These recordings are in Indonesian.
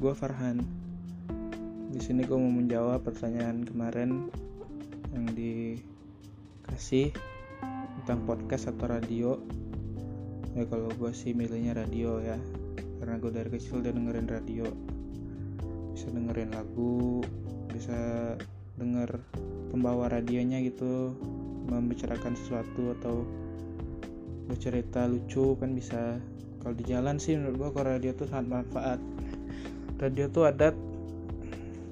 gue Farhan. Di sini gue mau menjawab pertanyaan kemarin yang dikasih tentang podcast atau radio. Ya kalau gue sih milihnya radio ya, karena gue dari kecil udah dengerin radio. Bisa dengerin lagu, bisa denger pembawa radionya gitu membicarakan sesuatu atau bercerita lucu kan bisa kalau di jalan sih menurut gua kalau radio tuh sangat manfaat radio tuh ada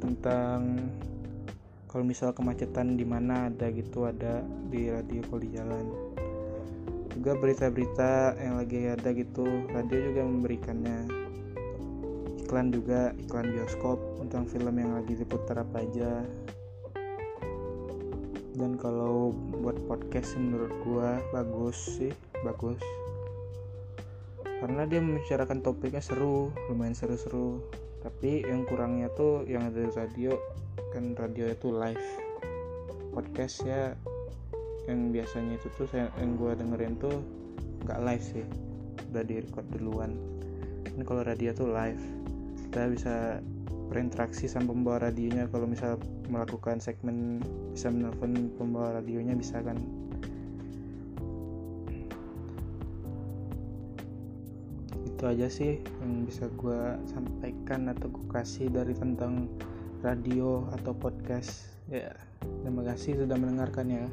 tentang kalau misal kemacetan di mana ada gitu ada di radio kalau di jalan. Juga berita-berita yang lagi ada gitu radio juga memberikannya. Iklan juga iklan bioskop tentang film yang lagi diputar apa aja. Dan kalau buat podcast menurut gua bagus sih bagus. Karena dia membicarakan topiknya seru lumayan seru-seru tapi yang kurangnya tuh yang ada di radio kan radio itu live. Podcast ya yang biasanya itu tuh saya, yang gue dengerin tuh nggak live sih. Udah di record duluan. Ini kalau radio tuh live kita bisa berinteraksi sama pembawa radionya. Kalau misal melakukan segmen bisa menelpon pembawa radionya bisa kan itu aja sih yang bisa gue sampaikan atau gue kasih dari tentang radio atau podcast. Ya terima kasih sudah mendengarkan ya